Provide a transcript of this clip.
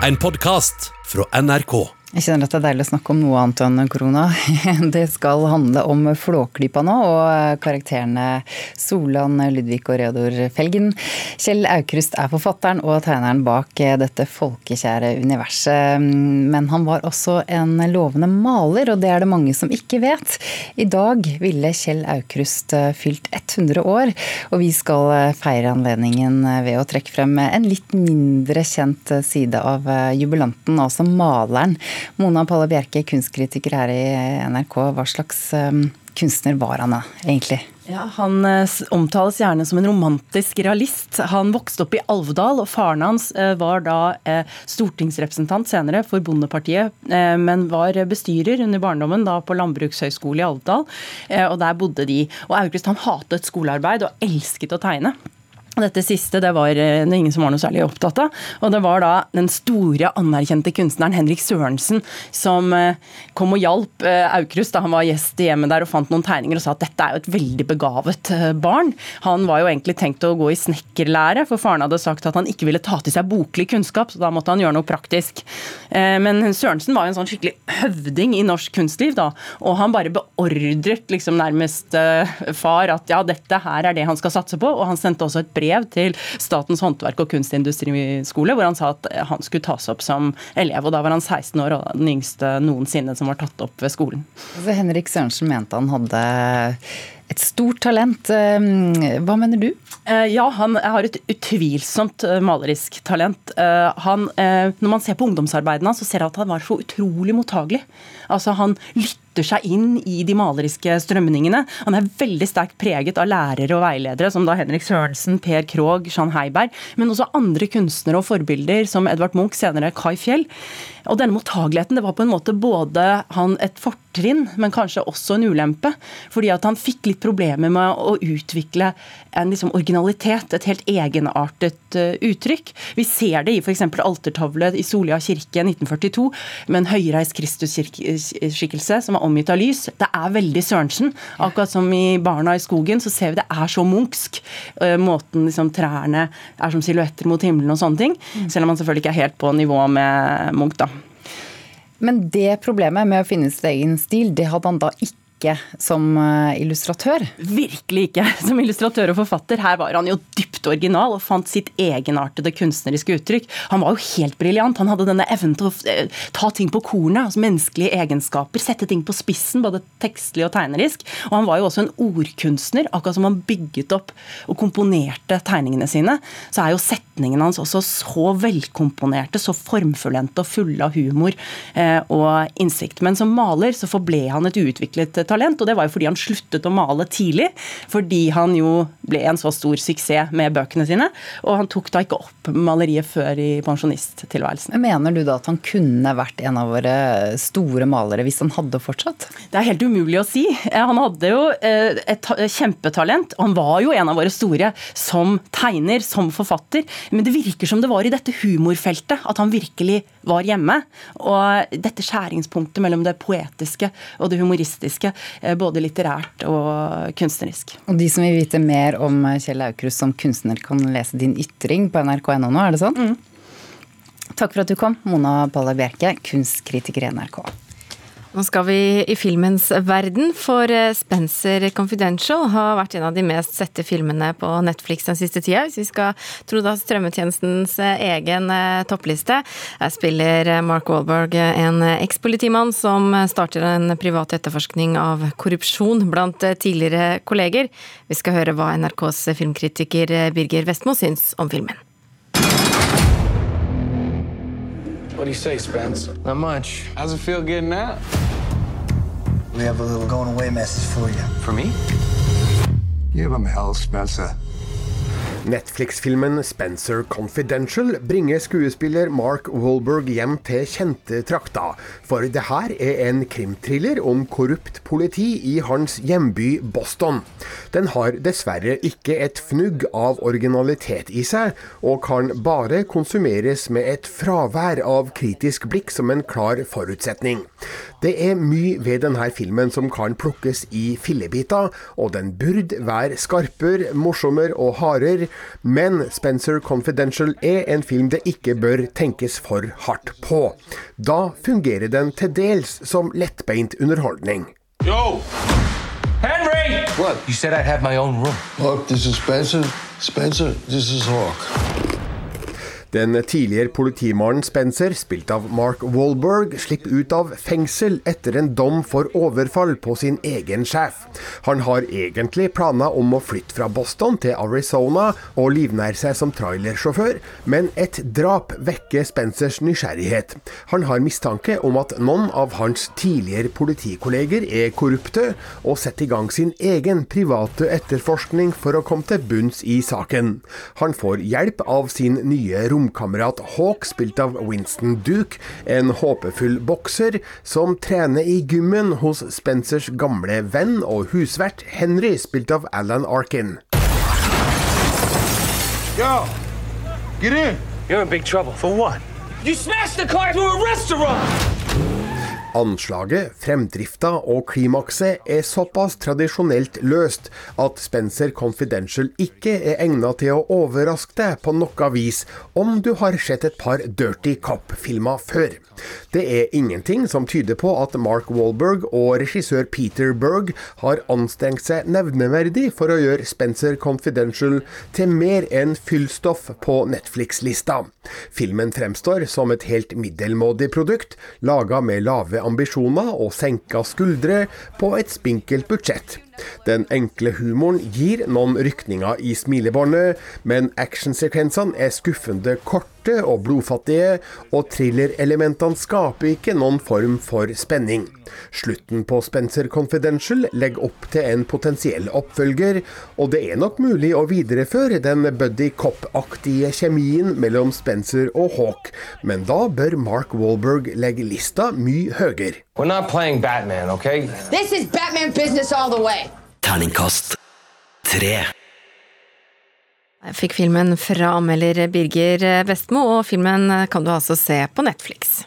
En podkast fra NRK. Jeg kjenner at det er deilig å snakke om noe annet enn korona. Det skal handle om Flåklypa nå, og karakterene Solan, Ludvig og Reodor Felgen. Kjell Aukrust er forfatteren og tegneren bak dette folkekjære universet. Men han var også en lovende maler, og det er det mange som ikke vet. I dag ville Kjell Aukrust fylt 100 år, og vi skal feire anledningen ved å trekke frem en litt mindre kjent side av jubilanten, altså maleren. Mona Palle Bjerke, kunstkritiker her i NRK. Hva slags um, kunstner var han da, egentlig? Ja, Han eh, omtales gjerne som en romantisk realist. Han vokste opp i Alvdal, og faren hans eh, var da eh, stortingsrepresentant senere for Bondepartiet, men var bestyrer under barndommen da på Landbrukshøgskolen i Alvdal, og der bodde de. Og Aukrust han hatet skolearbeid og elsket å tegne. Dette siste det var eh, det ingen som var noe særlig opptatt av. Og det var da den store, anerkjente kunstneren Henrik Sørensen som eh, kom og hjalp eh, Aukrust da han var gjest i hjemmet der og fant noen tegninger og sa at dette er jo et veldig begavet barn. Han var jo egentlig tenkt å gå i snekkerlære, for faren hadde sagt at han ikke ville ta til seg boklig kunnskap, så da måtte han gjøre noe praktisk. Men Sørensen var jo en sånn skikkelig høvding i norsk kunstliv, da, og han bare beordret liksom nærmest far at ja, dette her er det han skal satse på, og han sendte også et brev brev til Statens håndverk- og kunstindustriskole hvor han sa at han skulle tas opp som elev. og Da var han 16 år og den yngste noensinne som var tatt opp ved skolen. Altså Henrik Sørensen mente han hadde et stort talent. Eh, hva mener du? Eh, ja, han har et utvilsomt eh, malerisk talent. Han, når man ser på ungdomsarbeidene så ser man at han var så utrolig mottagelig. Altså, han lytter seg inn i de maleriske strømningene. Han er veldig sterkt preget av lærere og veiledere, som da Henrik Sørensen, Per Krogh, Jean Heiberg, men også andre kunstnere og forbilder, som Edvard Munch, senere Kai Fjell. Og denne mottageligheten det var på en måte både han et fortrinn, men kanskje også en ulempe. Fordi at han fikk litt problemer med å utvikle en liksom originalitet, et helt egenartet uh, uttrykk. Vi ser det i f.eks. altertavle i Solia kirke 1942, med en høyreist Kristusskikkelse som er omgitt av lys. Det er veldig Sørensen. Akkurat som i 'Barna i skogen', så ser vi det er så munksk. Uh, måten liksom trærne er som silhuetter mot himmelen og sånne ting. Selv om man selvfølgelig ikke er helt på nivå med Munch, da. Men det problemet med å finne sin egen stil, det hadde han da ikke som eh, illustratør? Virkelig ikke som illustratør og forfatter. Her var han jo dypt original og fant sitt egenartede kunstneriske uttrykk. Han var jo helt briljant. Han hadde denne evnen til å eh, ta ting på kornet, altså menneskelige egenskaper. Sette ting på spissen, både tekstlig og tegnerisk. Og han var jo også en ordkunstner. Akkurat som han bygget opp og komponerte tegningene sine, så er jo setningene hans også så velkomponerte, så formfullendte og fulle av humor eh, og innsikt. Men som maler så forble han et uutviklet talent, og det var jo fordi han sluttet å male tidlig. Fordi han jo ble en så stor suksess med bøkene sine. Og han tok da ikke opp maleriet før i pensjonisttilværelsen. Mener du da at han kunne vært en av våre store malere hvis han hadde fortsatt? Det er helt umulig å si. Han hadde jo eh, et kjempetalent. Han var jo en av våre store som tegner, som forfatter. Men det virker som det var i dette humorfeltet at han virkelig var hjemme. Og dette skjæringspunktet mellom det poetiske og det humoristiske, eh, både litterært og kunstnerisk. Og de som vil vite mer om Kjell Aukrust som kunstner, kan lese din ytring på nrk.no nå, er det sånn? Mm. Takk for at du kom, Mona Palle Bjerke, kunstkritiker i NRK. Nå skal vi i filmens verden, for eh, Spencer Confidential har vært en av de mest sette filmene på Netflix den siste tida, hvis vi skal tro da strømmetjenestens eh, egen eh, toppliste. Her spiller Mark Wallberg en ekspolitimann som starter en privat etterforskning av korrupsjon blant tidligere kolleger. Vi skal høre hva NRKs filmkritiker Birger Vestmo syns om filmen. What do you say, Spence? Not much. How's it feel getting out? We have a little going away message for you. For me? Give him hell, Spencer. Netflix-filmen Spencer Confidential bringer skuespiller Mark Wolberg hjem til kjente trakter. For det her er en krimthriller om korrupt politi i hans hjemby Boston. Den har dessverre ikke et fnugg av originalitet i seg, og kan bare konsumeres med et fravær av kritisk blikk som en klar forutsetning. Det er mye ved denne filmen som kan plukkes i fillebiter, og den burde være skarpere, morsommere og hardere men Spencer Confidential er en film det ikke bør tenkes for hardt på. Da fungerer den til dels som lettbeint underholdning. Yo! Henry! What? You said I'd have my own room. Look, this is Spencer. Spencer, this is Hawk. Den tidligere politimannen Spencer, spilt av Mark Wahlberg, slipper ut av fengsel etter en dom for overfall på sin egen sjef. Han har egentlig planer om å flytte fra Boston til Arizona og livnære seg som trailersjåfør, men et drap vekker Spencers nysgjerrighet. Han har mistanke om at noen av hans tidligere politikolleger er korrupte, og setter i gang sin egen private etterforskning for å komme til bunns i saken. Han får hjelp av sin nye romkamerat Hawk, spilt av Winston Duke, en håpefull bokser som trener i gymmen hos Spencers gamle venn og husvert Henry, spilt av Alan Arkin. Yo! Get in! You're in big trouble. For what? You smashed the car to a restaurant! Anslaget, fremdrifta og klimakset er såpass tradisjonelt løst at Spencer Confidential ikke er egnet til å overraske deg på noe vis om du har sett et par Dirty Cop-filmer før. Det er ingenting som tyder på at Mark Wahlberg og regissør Peter Berg har anstrengt seg nevneverdig for å gjøre Spencer Confidential til mer enn fyllstoff på Netflix-lista. Filmen fremstår som et helt middelmådig produkt, laga med lave ambisjoner og senka skuldre på et spinkelt budsjett. Den enkle humoren gir noen rykninger i smilebåndet, men actionsekvensene er skuffende korte og blodfattige, og thrillerelementene skaper ikke noen form for spenning. Slutten på Spencer Confidential legger opp til en potensiell oppfølger, og det er nok mulig å videreføre den buddy cop-aktige kjemien mellom Spencer og Hawk, men da bør Mark Wahlberg legge lista mye høyere. We're not playing Batman, okay? This is Batman business all the way. Terningkast tre. Jeg fikk filmen fra anmelder Birger Vestmo, og filmen kan du altså se på Netflix.